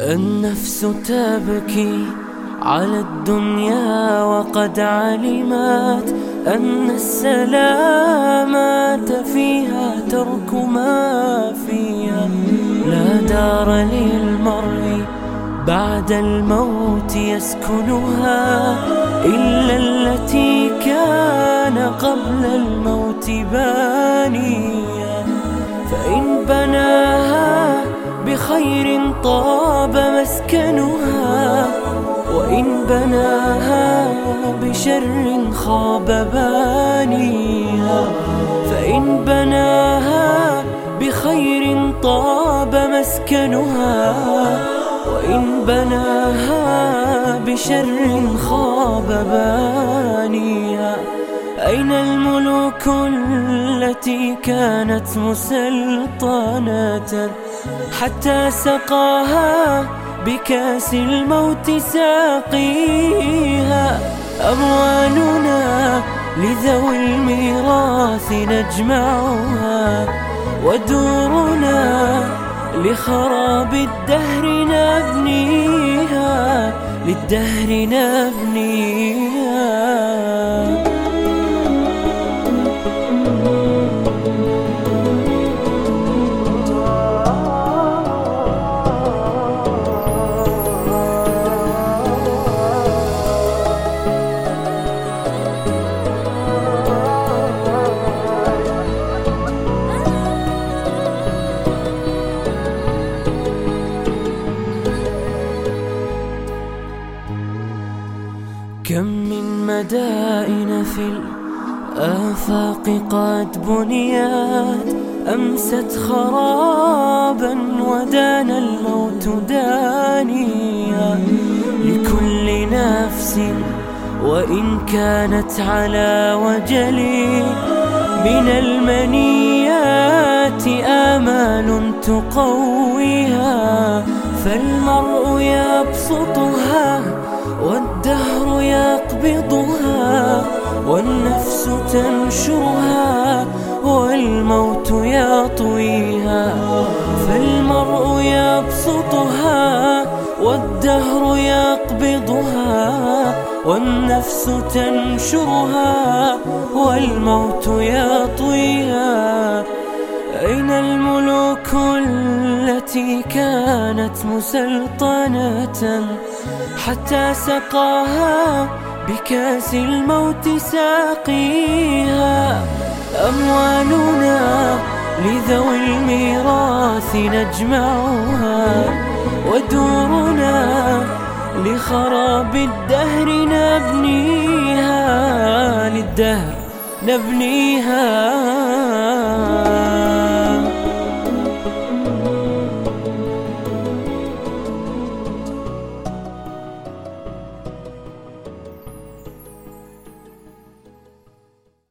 النفس تبكي على الدنيا وقد علمت أن السلامات فيها ترك ما فيها. لا دار للمرء بعد الموت يسكنها إلا التي كان قبل الموت بانيا. فإن بناها بخير طاب مسكنها وإن بناها بشر خاب بانيها فإن بناها بخير طاب مسكنها وإن بناها بشر خاب بانيها أين الملوك التي كانت مسلطنة حتى سقاها بكأس الموت ساقيها أموالنا لذوي الميراث نجمعها ودورنا لخراب الدهر نبنيها للدهر نبنيها كم من مدائن في الآفاق قد بنيت أمست خرابا ودان الموت دانيا. لكل نفس وإن كانت على وجل من المنيات آمال تقويها فالمرء يبسطها يقبضها والنفس تنشرها والموت يطويها فالمرء يبسطها والدهر يقبضها والنفس تنشرها والموت يطويها أين الملوك التي كانت مسلطنة حتى سقاها بكأس الموت ساقيها. أموالنا لذوي الميراث نجمعها. ودورنا لخراب الدهر نبنيها. للدهر نبنيها.